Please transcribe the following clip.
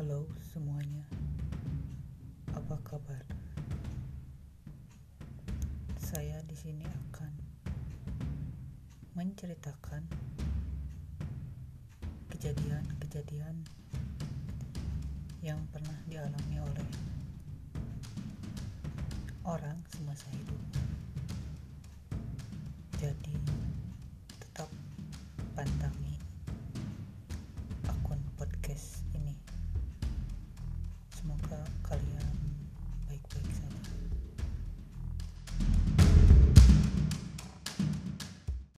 Halo semuanya, apa kabar? Saya di sini akan menceritakan kejadian-kejadian yang pernah dialami oleh orang semasa hidup. Jadi, tetap pandangi semoga kalian